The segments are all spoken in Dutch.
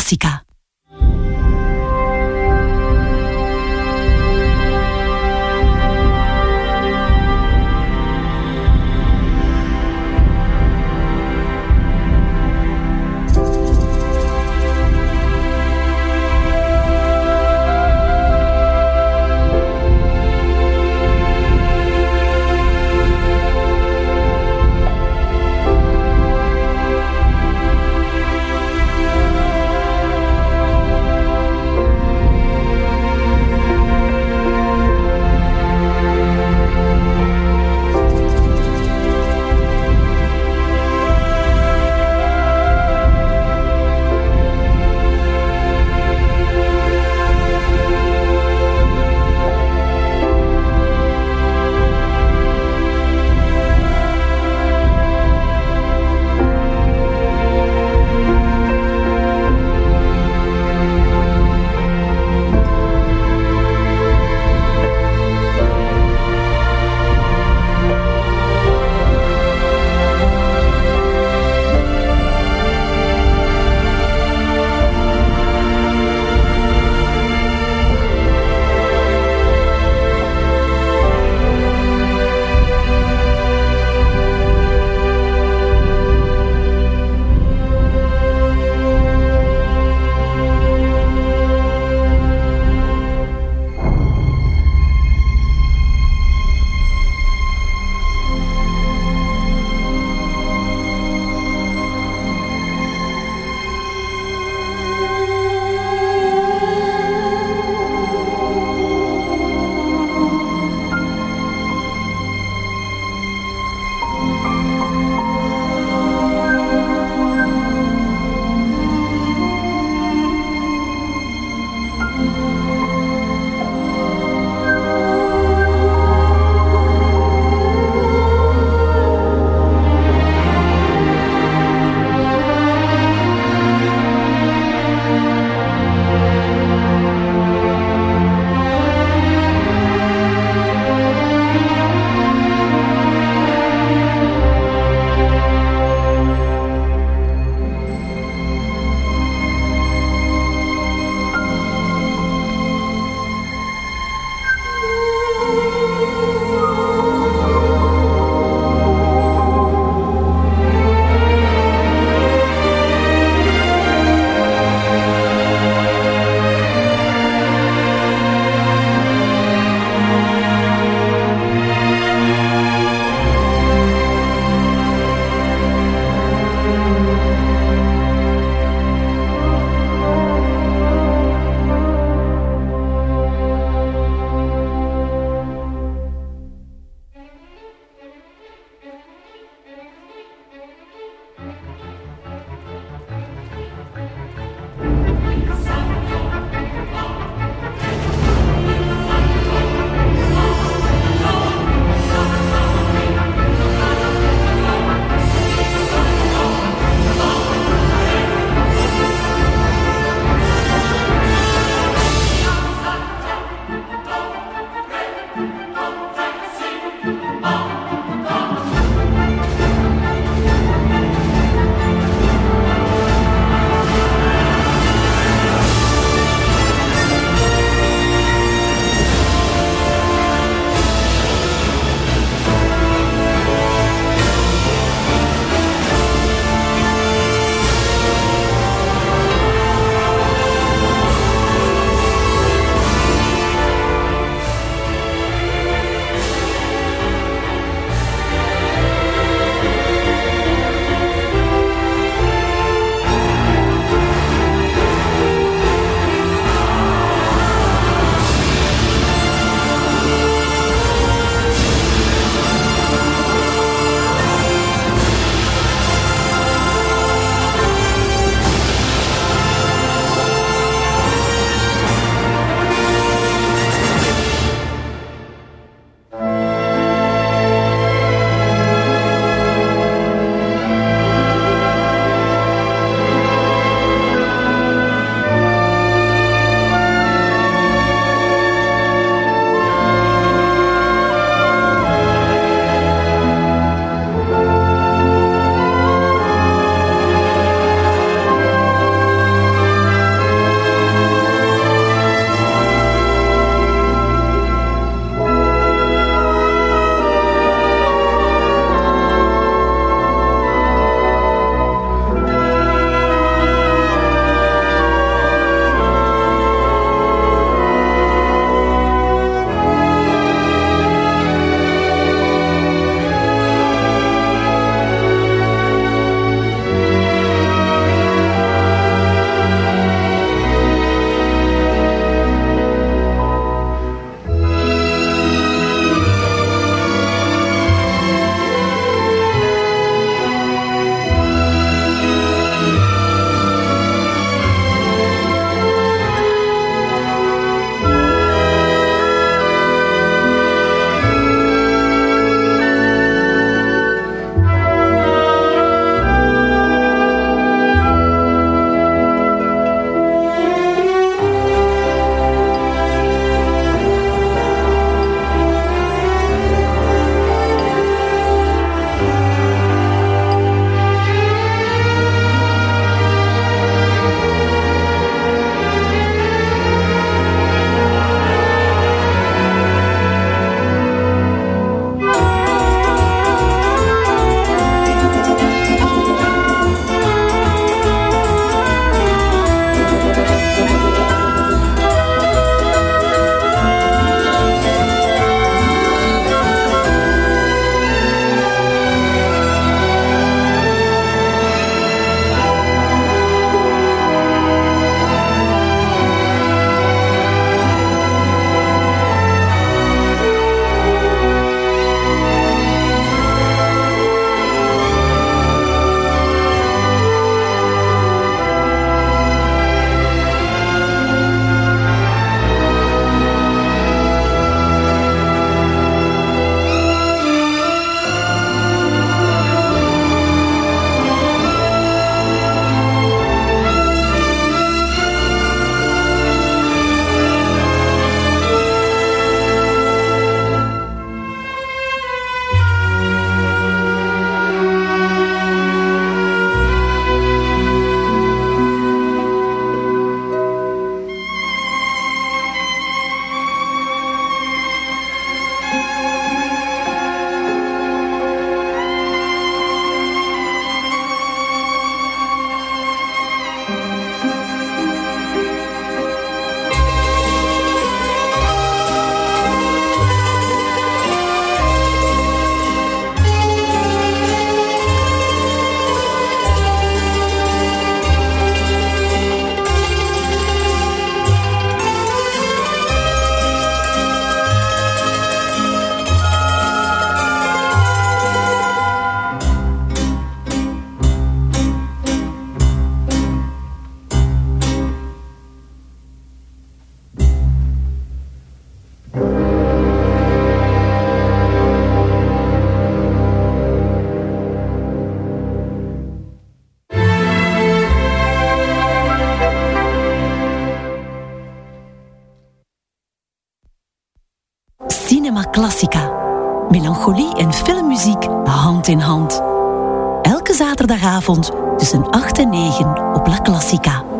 Cinema Elke zaterdagavond tussen 8 en 9 op La Classica.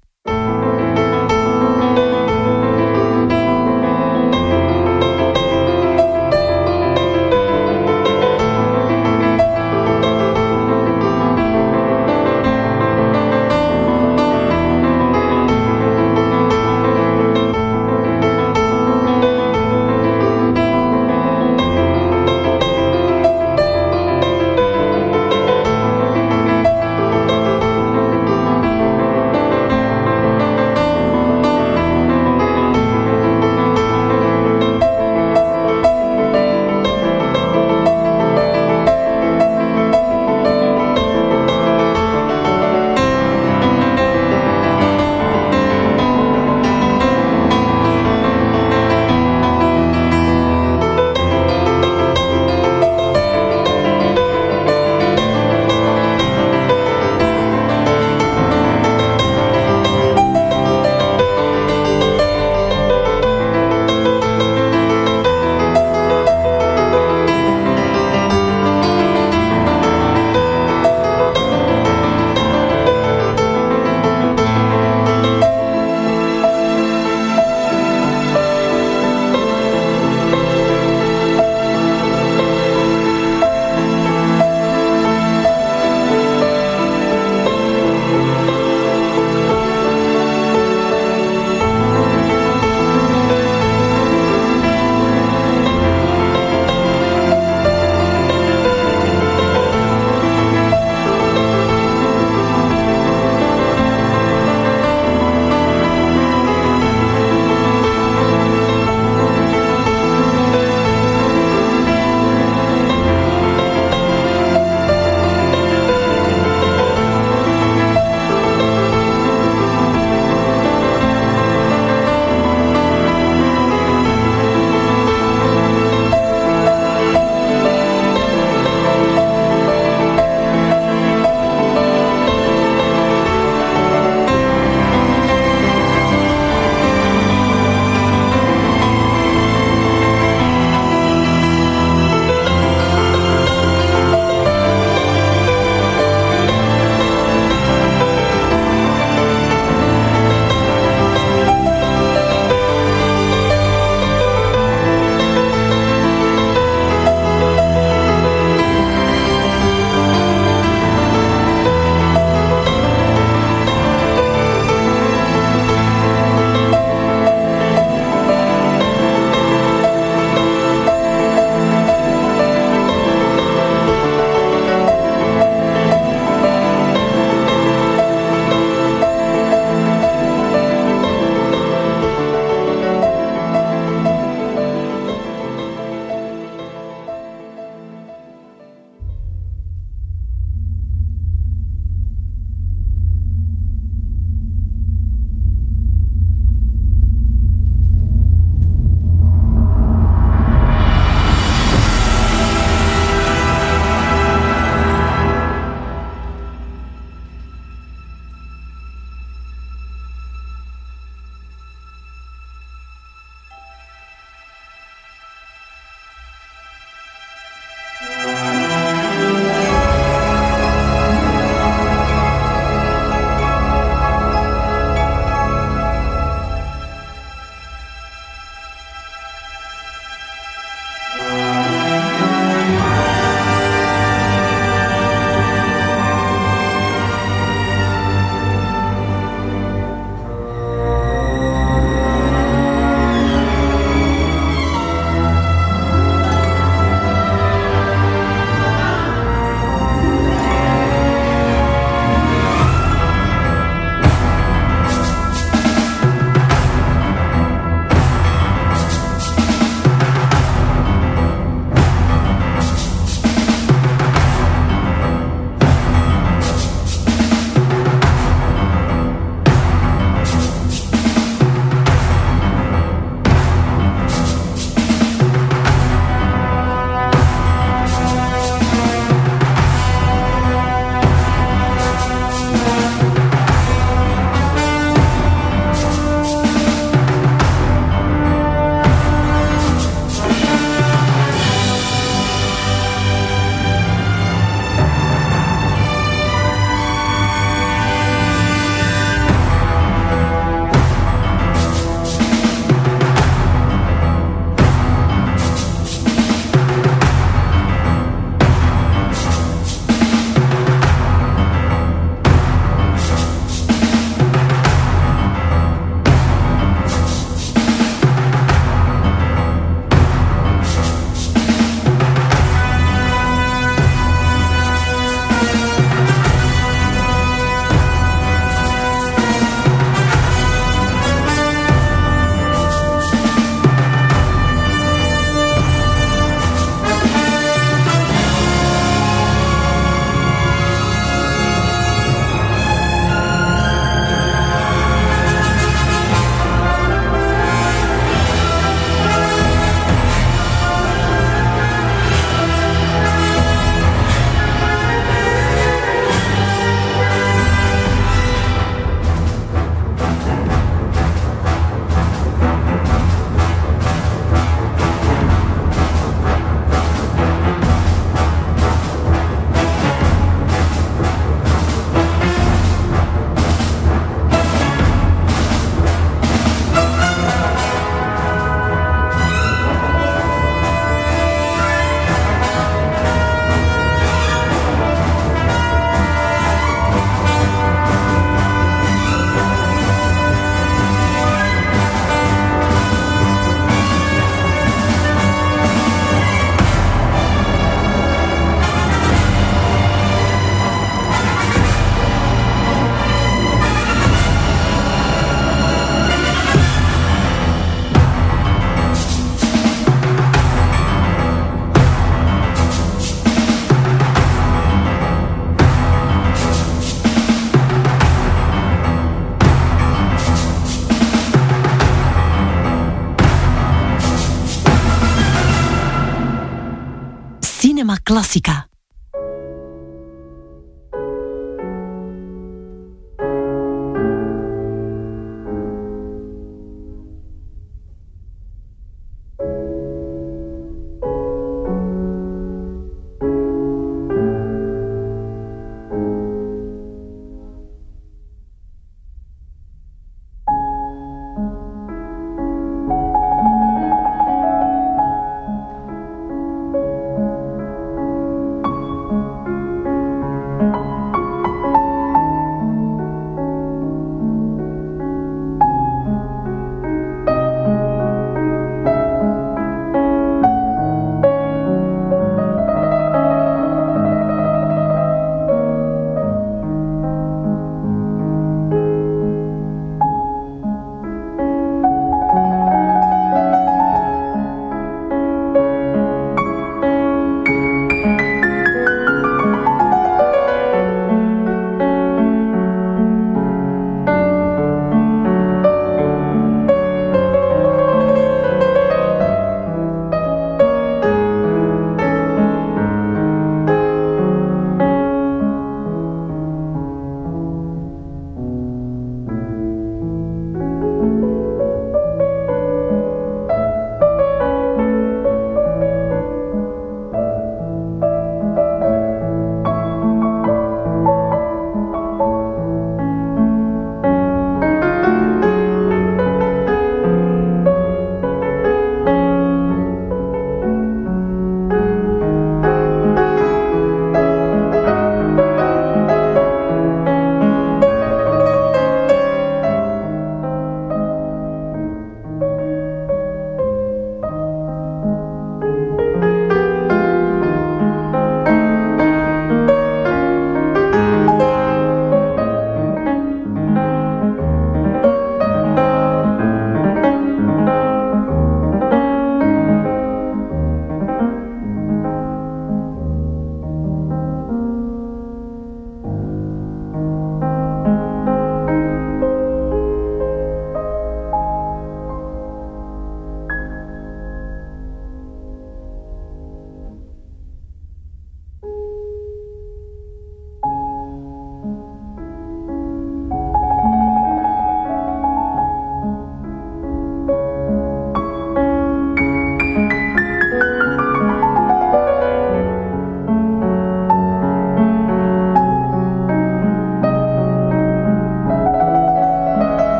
Cinema